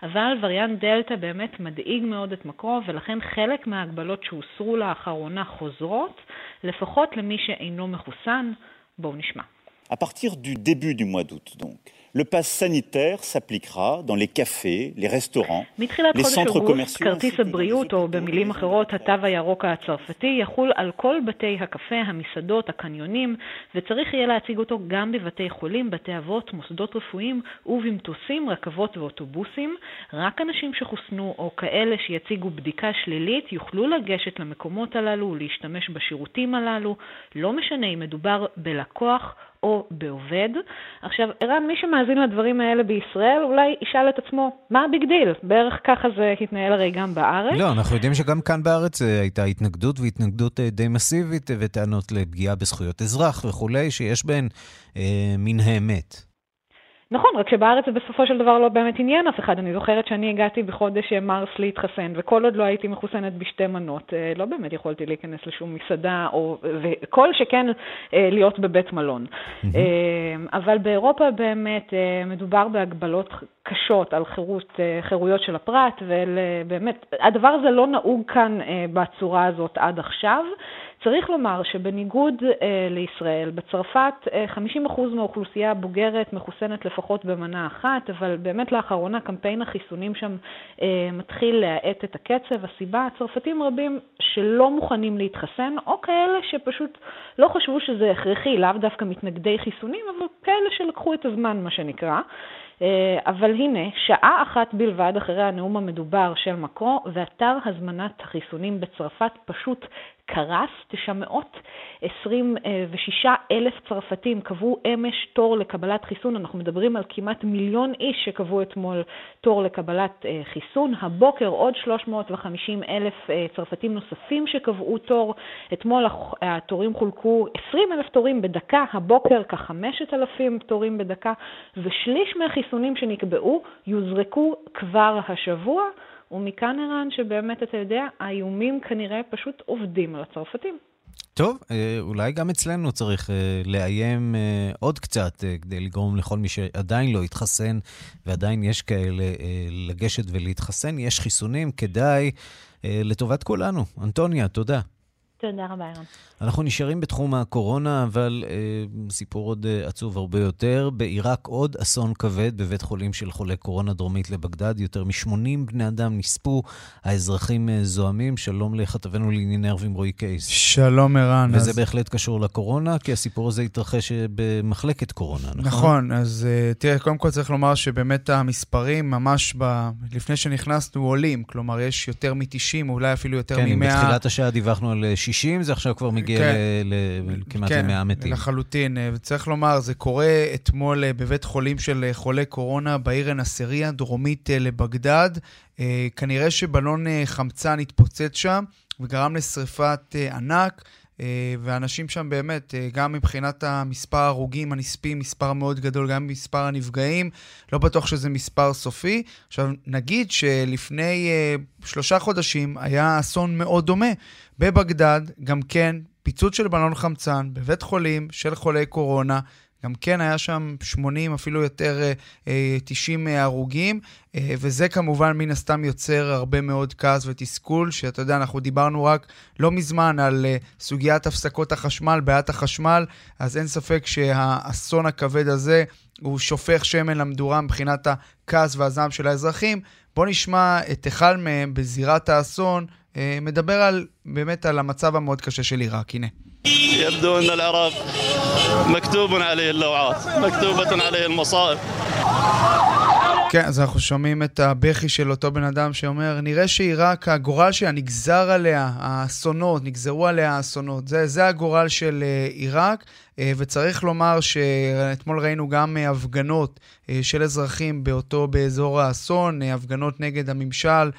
אבל וריאנט דלתא באמת מדאיג מאוד את מקרו, ולכן חלק מההגבלות שהוסרו לאחרונה חוזרות, לפחות למי שאינו מחוסן. בואו נשמע. À partir du début du mois d'août, donc, le pass sanitaire s'appliquera dans les cafés, les restaurants, מתחילת חודש אוגוסט, כרטיס הבריאות, או במילים אחרות, התו הירוק הצרפתי, יחול על כל בתי הקפה, המסעדות, הקניונים, וצריך יהיה להציג אותו גם בבתי חולים, בתי אבות, מוסדות רפואיים ובמטוסים, רכבות ואוטובוסים. רק אנשים שחוסנו או כאלה שיציגו בדיקה שלילית יוכלו לגשת למקומות הללו ולהשתמש בשירותים הללו, לא משנה אם מדובר בלקוח או בעובד. עכשיו, ערן, מי שמאזין לדברים האלה בישראל אולי ישאל את עצמו, מה ה big deal? בערך ככה זה התנהל הרי גם בארץ. לא, אנחנו יודעים שגם כאן בארץ אה, הייתה התנגדות, והתנגדות אה, די מסיבית, אה, וטענות לפגיעה בזכויות אזרח וכולי, שיש בהן אה, מן האמת. נכון, רק שבארץ זה בסופו של דבר לא באמת עניין אף אחד. אני זוכרת שאני הגעתי בחודש מרס להתחסן, וכל עוד לא הייתי מחוסנת בשתי מנות, אה, לא באמת יכולתי להיכנס לשום מסעדה, או, וכל שכן אה, להיות בבית מלון. Mm-hmm. אבל באירופה באמת מדובר בהגבלות קשות על חירות, חירויות של הפרט, ובאמת, הדבר הזה לא נהוג כאן בצורה הזאת עד עכשיו. צריך לומר שבניגוד אה, לישראל, בצרפת אה, 50% מהאוכלוסייה הבוגרת מחוסנת לפחות במנה אחת, אבל באמת לאחרונה קמפיין החיסונים שם אה, מתחיל להאט את הקצב. הסיבה, צרפתים רבים שלא מוכנים להתחסן, או כאלה שפשוט לא חשבו שזה הכרחי, לאו דווקא מתנגדי חיסונים, אבל כאלה שלקחו את הזמן, מה שנקרא. אה, אבל הנה, שעה אחת בלבד אחרי הנאום המדובר של מקרו, ואתר הזמנת החיסונים בצרפת פשוט קרס, 926 אלף צרפתים קבעו אמש תור לקבלת חיסון, אנחנו מדברים על כמעט מיליון איש שקבעו אתמול תור לקבלת אה, חיסון, הבוקר עוד 350 אלף אה, צרפתים נוספים שקבעו תור, אתמול התורים חולקו 20 אלף תורים בדקה, הבוקר כ-5,000 תורים בדקה, ושליש מהחיסונים שנקבעו יוזרקו כבר השבוע. ומכאן ערן שבאמת, אתה יודע, האיומים כנראה פשוט עובדים על הצרפתים. טוב, אה, אולי גם אצלנו צריך אה, לאיים אה, עוד קצת כדי לגרום לכל מי שעדיין לא התחסן, ועדיין יש כאלה לגשת ולהתחסן. יש חיסונים, כדאי, לטובת כולנו. אנטוניה, תודה. תודה רבה, ירון. אנחנו נשארים בתחום הקורונה, אבל אה, סיפור עוד אה, עצוב הרבה יותר. בעיראק עוד אסון כבד בבית חולים של חולי קורונה דרומית לבגדד. יותר מ-80 בני אדם נספו, האזרחים אה, זועמים. שלום לכתבנו לענייני ערבים רועי קייס. שלום, ערן. וזה אז... בהחלט קשור לקורונה, כי הסיפור הזה התרחש אה, במחלקת קורונה, נכון? נכון, אז אה, תראה, קודם כל צריך לומר שבאמת המספרים ממש ב... לפני שנכנסנו עולים. כלומר, יש יותר מ-90, אולי אפילו יותר מ-100. כן, בתחילת השעה דיווחנו על 60, זה עכשיו כבר מגיע כן, ל, ל, כמעט כן, ל-100 מתים. כן, לחלוטין. וצריך לומר, זה קורה אתמול אה, בבית חולים של אה, חולי קורונה בעיר א-נאסריה, דרומית אה, לבגדד. כנראה שבלון חמצן התפוצץ שם וגרם לשריפת ענק. אה, ואנשים שם באמת, אה, גם מבחינת המספר ההרוגים הנספים, מספר מאוד גדול, גם מספר הנפגעים, לא בטוח שזה מספר סופי. עכשיו, נגיד שלפני uh, שלושה חודשים היה אסון מאוד דומה. בבגדד, גם כן, פיצוץ של בלון חמצן בבית חולים של חולי קורונה. גם כן היה שם 80, אפילו יותר 90 אה, אה, הרוגים, אה, וזה כמובן מן הסתם יוצר הרבה מאוד כעס ותסכול, שאתה יודע, אנחנו דיברנו רק לא מזמן על סוגיית הפסקות החשמל, בעיית החשמל, אז אין ספק שהאסון הכבד הזה הוא שופך שמן למדורה מבחינת הכעס והזעם של האזרחים. בואו נשמע את אחד מהם בזירת האסון, מדבר על, באמת על המצב המאוד קשה של עיראק. הנה. يبدو أن العراق مكتوب عليه اللوعات مكتوبة عليه المصائب כן, אז אנחנו שומעים את הבכי של אותו בן אדם שאומר, נראה שעיראק, הגורל שלה נגזר עליה האסונות, נגזרו עליה האסונות. זה, זה הגורל של אה, עיראק. אה, וצריך לומר שאתמול ראינו גם אה, הפגנות אה, של אזרחים באותו, באזור האסון, הפגנות נגד הממשל,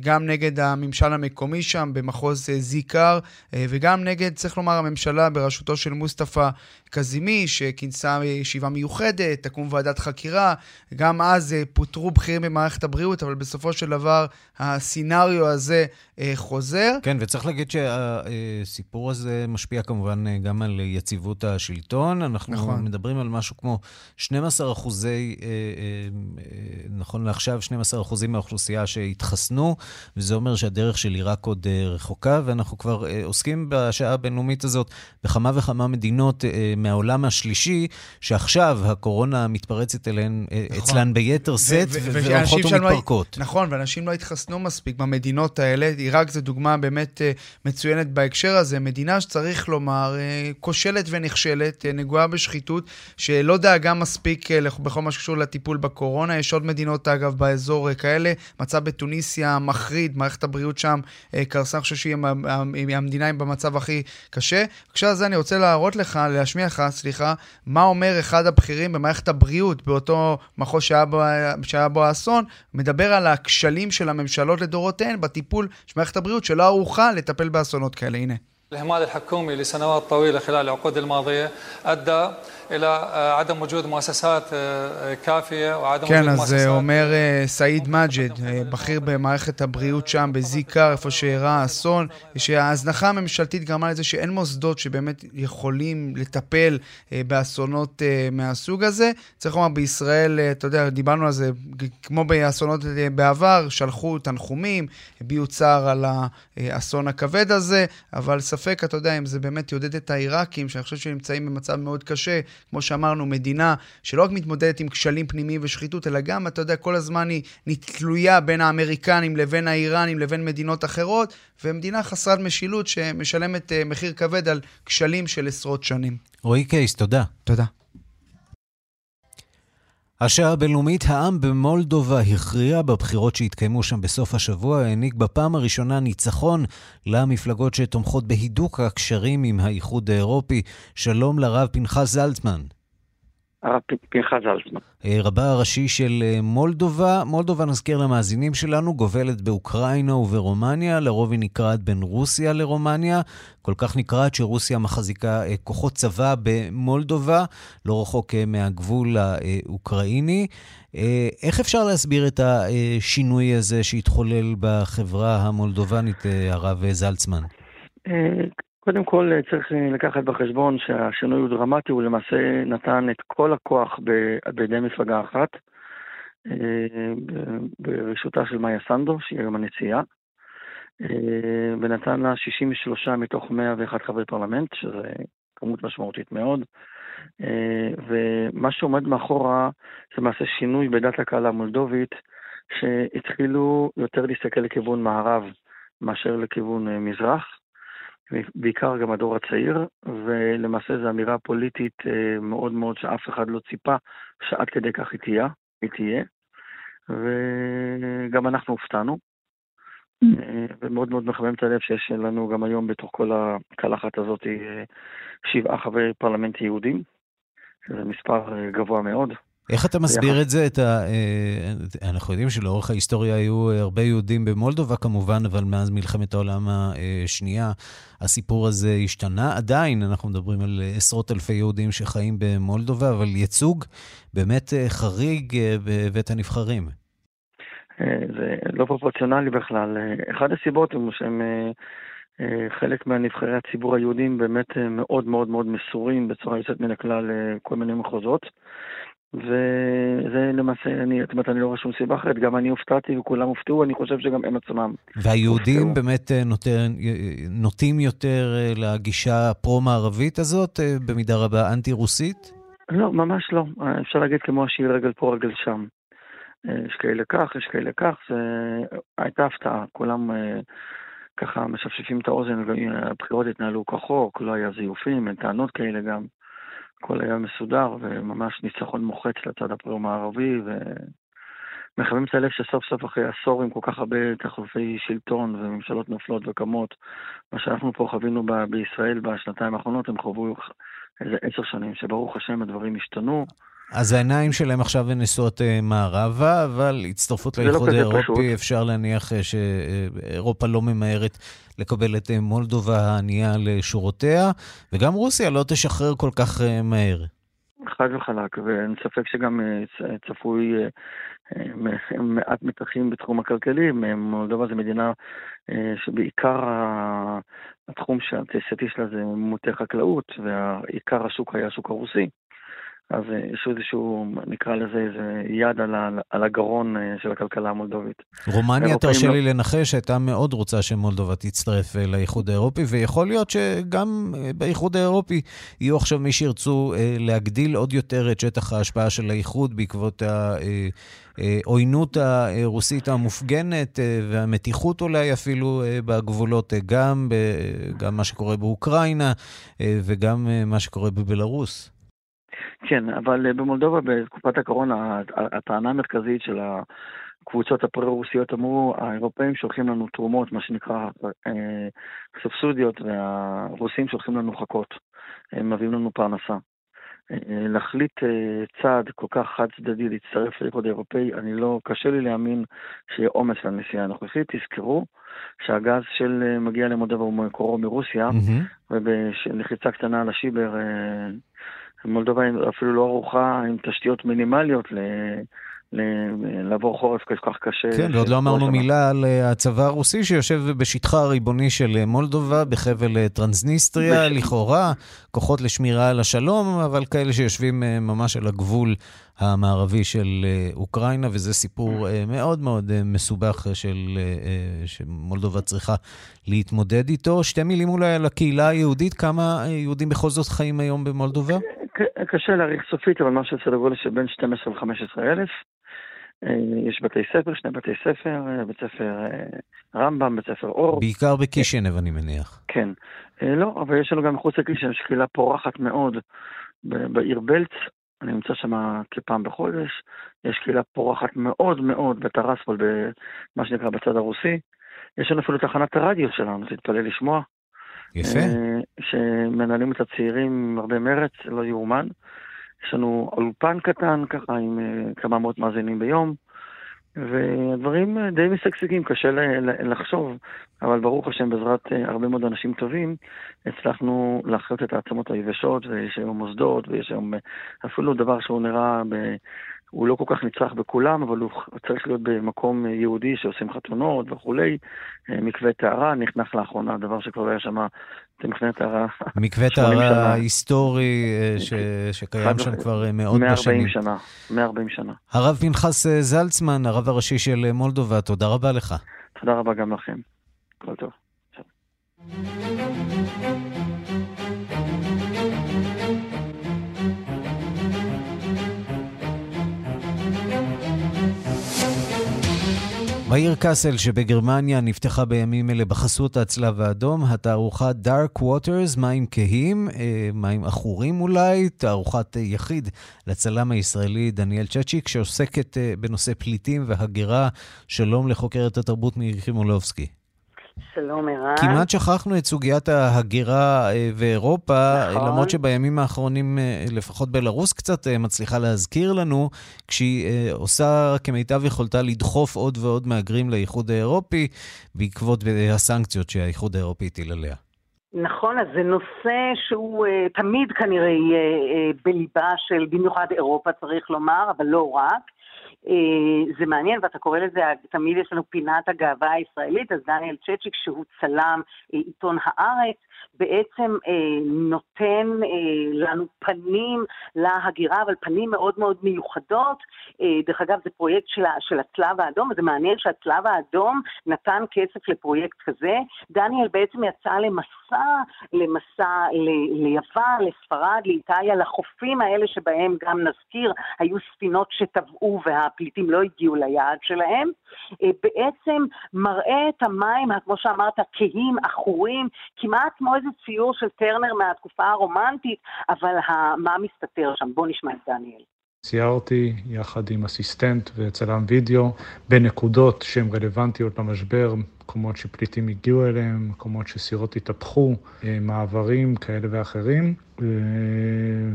גם נגד הממשל המקומי שם במחוז זיקר, וגם נגד, צריך לומר, הממשלה בראשותו של מוסטפא קזימי, שכינסה ישיבה מיוחדת, תקום ועדת חקירה. גם אז פוטרו בכירים במערכת הבריאות, אבל בסופו של דבר הסינריו הזה חוזר. כן, וצריך להגיד שהסיפור הזה משפיע כמובן גם על יציבות השלטון. אנחנו נכון. מדברים על משהו כמו 12 אחוזי, אה, נכון לעכשיו, 12 אחוזים מהאוכלוסייה שהתחסנו, וזה אומר שהדרך שלי רק עוד רחוקה, ואנחנו כבר עוסקים בשעה הבינלאומית הזאת בכמה וכמה מדינות מהעולם השלישי, שעכשיו הקורונה מתפרצת אליהן, נכון. אצלן ביתר שאת, והולכות ומתפרקות. נכון, ואנשים לא התחסנו מספיק במדינות האלה. עיראק זו דוגמה באמת מצוינת בהקשר הזה. מדינה שצריך לומר, אה, כושלת ונכשלת, אה, נגועה בשחיתות, שלא דאגה מספיק אה, בכל מה שקשור לטיפול בקורונה. יש עוד מדינות, אגב, באזור כאלה. מצב בתוניסיה מחריד, מערכת הבריאות שם קרסה, אני חושב שהיא המדינה עם במצב הכי קשה. בהקשר הזה אני רוצה להראות לך, להשמיע לך, סליחה, מה אומר אחד הבכירים במערכת הבריאות באותו מחוז שהיה בו, שהיה בו האסון, מדבר על הכשלים של הממשלות לדורותיהן בטיפול של מערכת הבריאות, שלא ערוכה לטפל באסונות כאלה. הנה. الإهمال الحكومي لسنوات طويلة خلال العقود الماضية أدى אלא עדם וujud מואססת כאפיה ועדם כן, אז אומר סעיד מג'ד, בכיר במערכת הבריאות שם, בזיקה, איפה שאירע האסון, שההזנחה הממשלתית גרמה לזה שאין מוסדות שבאמת יכולים לטפל באסונות מהסוג הזה. צריך לומר, בישראל, אתה יודע, דיברנו על זה, כמו באסונות בעבר, שלחו תנחומים, הביעו צער על האסון הכבד הזה, אבל ספק, אתה יודע, אם זה באמת יעודד את העיראקים, שאני חושב שהם נמצאים במצב מאוד קשה, כמו שאמרנו, מדינה שלא רק מתמודדת עם כשלים פנימיים ושחיתות, אלא גם, אתה יודע, כל הזמן היא תלויה בין האמריקנים לבין האיראנים לבין מדינות אחרות, ומדינה חסרת משילות שמשלמת uh, מחיר כבד על כשלים של עשרות שנים. רועי קייס, תודה. תודה. השעה הבינלאומית, העם במולדובה הכריע בבחירות שהתקיימו שם בסוף השבוע, העניק בפעם הראשונה ניצחון למפלגות שתומכות בהידוק הקשרים עם האיחוד האירופי. שלום לרב פנחס זלצמן. הרב פנחס זלצמן. אה, רבה הראשי של אה, מולדובה. מולדובה, נזכיר למאזינים שלנו, גובלת באוקראינה וברומניה, לרוב היא נקראת בין רוסיה לרומניה. כל כך נקראת שרוסיה מחזיקה אה, כוחות צבא במולדובה, לא רחוק מהגבול האוקראיני. איך אפשר להסביר את השינוי הזה שהתחולל בחברה המולדובנית, הרב זלצמן? קודם כל צריך לקחת בחשבון שהשינוי הוא דרמטי, הוא למעשה נתן את כל הכוח בידי מפלגה אחת, אה, ברשותה של מאיה סנדו, שהיא היום הנציאה, אה, ונתן לה 63 מתוך 101 חברי פרלמנט, שזה כמות משמעותית מאוד. אה, ומה שעומד מאחורה זה למעשה שינוי בדת הקהל המולדובית, שהתחילו יותר להסתכל לכיוון מערב מאשר לכיוון מזרח. בעיקר גם הדור הצעיר, ולמעשה זו אמירה פוליטית אה, מאוד מאוד שאף אחד לא ציפה שעד כדי כך היא תהיה, היא תהיה. וגם אנחנו הופתענו, אה, ומאוד מאוד מחמם את הלב שיש לנו גם היום בתוך כל הקלחת הזאת אה, שבעה חברי פרלמנט יהודים, שזה מספר גבוה מאוד. איך אתה מסביר את זה? את ה... אה, אנחנו יודעים שלאורך ההיסטוריה היו הרבה יהודים במולדובה כמובן, אבל מאז מלחמת העולם השנייה הסיפור הזה השתנה. עדיין אנחנו מדברים על עשרות אלפי יהודים שחיים במולדובה, אבל ייצוג באמת אה, חריג אה, בבית הנבחרים. זה לא פרופורציונלי בכלל. אחת הסיבות הוא שהם... חלק מהנבחרי הציבור היהודים באמת מאוד מאוד מאוד מסורים בצורה יוצאת מן הכלל לכל מיני מחוזות. וזה למעשה, אני, זאת אומרת, אני לא רואה שום סיבה אחרת, גם אני הופתעתי וכולם הופתעו, אני חושב שגם הם עצמם. והיהודים הופתעו. באמת אה, נותן, נוטים יותר אה, לגישה הפרו-מערבית הזאת, אה, במידה רבה אנטי-רוסית? לא, ממש לא. אפשר להגיד כמו השיר רגל פה, רגל שם. יש כאלה כך, יש כאלה כך, זה... הייתה הפתעה, כולם ככה משפשפים את האוזן, הבחירות התנהלו כחוק, לא היה זיופים, אין טענות כאלה גם. הכל היה מסודר, וממש ניצחון מוחץ לצד הפרום הערבי, ומחמם את הלב שסוף סוף אחרי עשור עם כל כך הרבה תחלופי שלטון וממשלות נופלות וקמות, מה שאנחנו פה חווינו ב- בישראל בשנתיים האחרונות, הם חוו איזה עשר שנים, שברוך השם הדברים השתנו. אז העיניים שלהם עכשיו נשואות אה, מערבה, אבל הצטרפות לא לאיחוד לא האירופי, פשוט. אפשר להניח אה, שאירופה לא ממהרת לקבל את אה, מולדובה הענייה לשורותיה, וגם רוסיה לא תשחרר כל כך מהר. חד וחלק, ואין ספק שגם צפוי מעט מתחים בתחום הכלכלי. מולדובה זו מדינה שבעיקר התחום התעשייתי שלה זה מוטי חקלאות, ועיקר השוק היה השוק הרוסי. אז אה, יש איזשהו, נקרא לזה, איזה יד על, על הגרון אה, של הכלכלה המולדובית. רומניה, תרשה לא... לי לנחש, הייתה מאוד רוצה שמולדובה תצטרף אה, לאיחוד האירופי, ויכול להיות שגם באיחוד האירופי יהיו עכשיו מי שירצו להגדיל עוד יותר את שטח ההשפעה של האיחוד בעקבות העוינות הרוסית המופגנת והמתיחות אולי אפילו בגבולות, גם, גם מה שקורה באוקראינה וגם מה שקורה בבלארוס. כן, אבל אה, במולדובה בתקופת הקורונה, הטענה המרכזית של הקבוצות הפרו-רוסיות אמרו, האירופאים שולחים לנו תרומות, מה שנקרא אה, סובסודיות, והרוסים שולחים לנו חכות. הם מביאים לנו פרנסה. אה, להחליט צעד כל כך חד צדדי להצטרף לאיחוד האירופאי, אני לא, קשה לי להאמין שיהיה אומץ לנסיעה הנוכחית. תזכרו שהגז של מגיע למולדובה הוא מקורו מרוסיה, mm-hmm. ובלחיצה קטנה על השיבר מולדובה אפילו לא ערוכה עם תשתיות מינימליות ל... לעבור חורף כל כך קשה. כן, ועוד לא אמרנו שמה. מילה על אה, הצבא הרוסי שיושב בשטחה הריבוני של אה, מולדובה, בחבל אה, טרנסניסטריה, בש... לכאורה, כוחות לשמירה על השלום, אבל כאלה שיושבים ממש על הגבול המערבי של אוקראינה, וזה סיפור מאוד מאוד מסובך של, שמולדובה צריכה להתמודד איתו. שתי מילים אולי על הקהילה היהודית, כמה יהודים בכל זאת חיים היום במולדובה? קשה להעריך סופית, אבל משהו סדר גודל של בין 12 ל-15 אלף. אה, יש בתי ספר, שני בתי ספר, אה, בית ספר אה, רמב"ם, בית ספר אור. בעיקר בקישינב, אני מניח. כן. לא, אבל יש לנו גם מחוץ לקישינב, יש קהילה פורחת מאוד בעיר בלץ. אני נמצא שם כפעם בחודש. יש קהילה פורחת מאוד מאוד בטרספול, במה שנקרא בצד הרוסי. יש לנו אפילו תחנת הרדיו שלנו, תתפלא לשמוע. יפה. שמנהלים את הצעירים עם הרבה מרץ, לא יאומן. יש לנו אולפן קטן, ככה, עם אה, כמה מאות מאזינים ביום, והדברים אה, די משגשגים, קשה לחשוב, אבל ברוך השם, בעזרת אה, הרבה מאוד אנשים טובים, הצלחנו להחיות את העצמות היבשות, ויש היום מוסדות, ויש היום אפילו דבר שהוא נראה ב... הוא לא כל כך נצרך בכולם, אבל הוא צריך להיות במקום יהודי שעושים חתונות וכולי. מקווה טהרה נחנך לאחרונה, דבר שכבר היה שם מקווה טהרה. מקווה טהרה היסטורי אה, ש... שקיים שם כבר אה, מאות בשנים. 140 שנה, 140 שנה. הרב פנחס אה, זלצמן, הרב הראשי של מולדובה, תודה רבה לך. תודה רבה גם לכם. כל טוב. בעיר קאסל שבגרמניה נפתחה בימים אלה בחסות הצלב האדום התערוכה Dark Waters, מים כהים, אה, מים עכורים אולי, תערוכת יחיד לצלם הישראלי דניאל צ'צ'יק שעוסקת אה, בנושא פליטים והגירה. שלום לחוקרת התרבות מירי קרימולובסקי. שלום, ערן. כמעט שכחנו את סוגיית ההגירה אה, ואירופה, נכון. למרות שבימים האחרונים, אה, לפחות בלרוס קצת אה, מצליחה להזכיר לנו, כשהיא עושה כמיטב יכולתה לדחוף עוד ועוד מהגרים לאיחוד האירופי, בעקבות הסנקציות שהאיחוד האירופי הטיל עליה. נכון, אז זה נושא שהוא תמיד כנראה יהיה בליבה של במיוחד אירופה, צריך לומר, אבל לא רק. אה, זה מעניין, ואתה קורא לזה, תמיד יש לנו פינת הגאווה הישראלית, אז דניאל צ'צ'יק, שהוא צלם אה, עיתון הארץ, בעצם אה, נותן אה, לנו פנים להגירה, אבל פנים מאוד מאוד מיוחדות. אה, דרך אגב, זה פרויקט של, של הצלב האדום, וזה מעניין שהצלב האדום נתן כסף לפרויקט כזה. דניאל בעצם יצא למסע, למסע ל, ליוון, לספרד, לאיטליה, לחופים האלה שבהם גם נזכיר, היו ספינות שטבעו והפליטים לא הגיעו ליעד שלהם. אה, בעצם מראה את המים, כמו שאמרת, כהים, עכורים, כמעט כמו איזה ציור של טרנר מהתקופה הרומנטית, אבל מה מסתתר שם? בוא נשמע את דניאל. ציירתי יחד עם אסיסטנט וצלם וידאו בנקודות שהן רלוונטיות למשבר, מקומות שפליטים הגיעו אליהם, מקומות שסירות התהפכו, אה, מעברים כאלה ואחרים,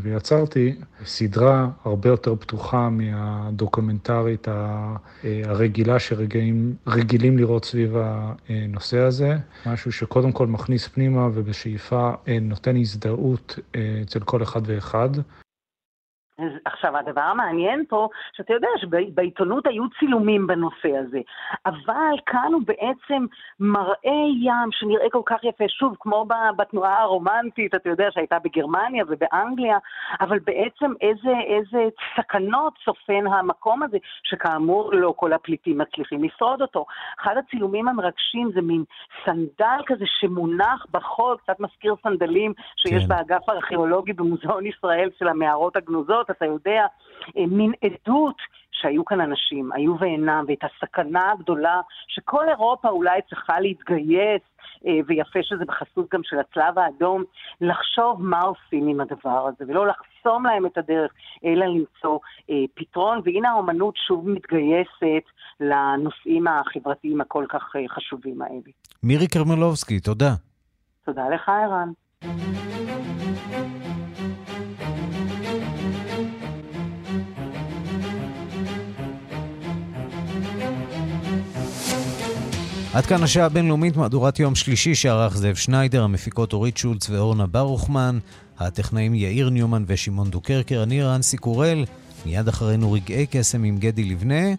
ויצרתי סדרה הרבה יותר פתוחה מהדוקומנטרית אה, הרגילה שרגילים לראות סביב הנושא הזה, משהו שקודם כל מכניס פנימה ובשאיפה אה, נותן הזדהות אצל כל אחד ואחד. עכשיו, הדבר המעניין פה, שאתה יודע שבעיתונות היו צילומים בנושא הזה, אבל כאן הוא בעצם מראה ים שנראה כל כך יפה, שוב, כמו בתנועה הרומנטית, אתה יודע, שהייתה בגרמניה ובאנגליה, אבל בעצם איזה, איזה סכנות צופן המקום הזה, שכאמור לא כל הפליטים מצליחים לשרוד אותו. אחד הצילומים המרגשים זה מין סנדל כזה שמונח בחול, קצת מזכיר סנדלים שיש כן. באגף הארכיאולוגי במוזיאון ישראל של המערות הגנוזות. הזאת, אתה יודע, אה, מין עדות שהיו כאן אנשים, היו ואינם, ואת הסכנה הגדולה שכל אירופה אולי צריכה להתגייס, אה, ויפה שזה בחסות גם של הצלב האדום, לחשוב מה עושים עם הדבר הזה, ולא לחסום להם את הדרך, אלא למצוא אה, פתרון. והנה האומנות שוב מתגייסת לנושאים החברתיים הכל כך חשובים האלה. מירי קרמלובסקי, תודה. תודה לך, ערן. עד כאן השעה הבינלאומית, מהדורת יום שלישי שערך זאב שניידר, המפיקות אורית שולץ ואורנה ברוכמן, הטכנאים יאיר ניומן ושמעון דוקרקר, אני רנסי קורל, מיד אחרינו רגעי קסם עם גדי לבנה.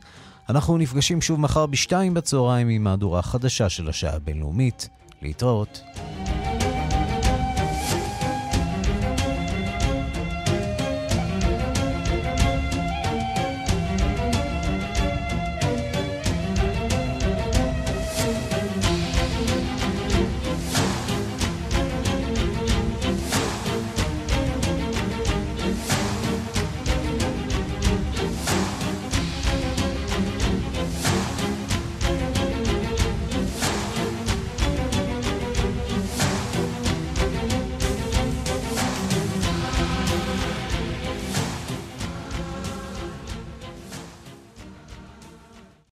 אנחנו נפגשים שוב מחר בשתיים בצהריים עם מהדורה חדשה של השעה הבינלאומית. להתראות.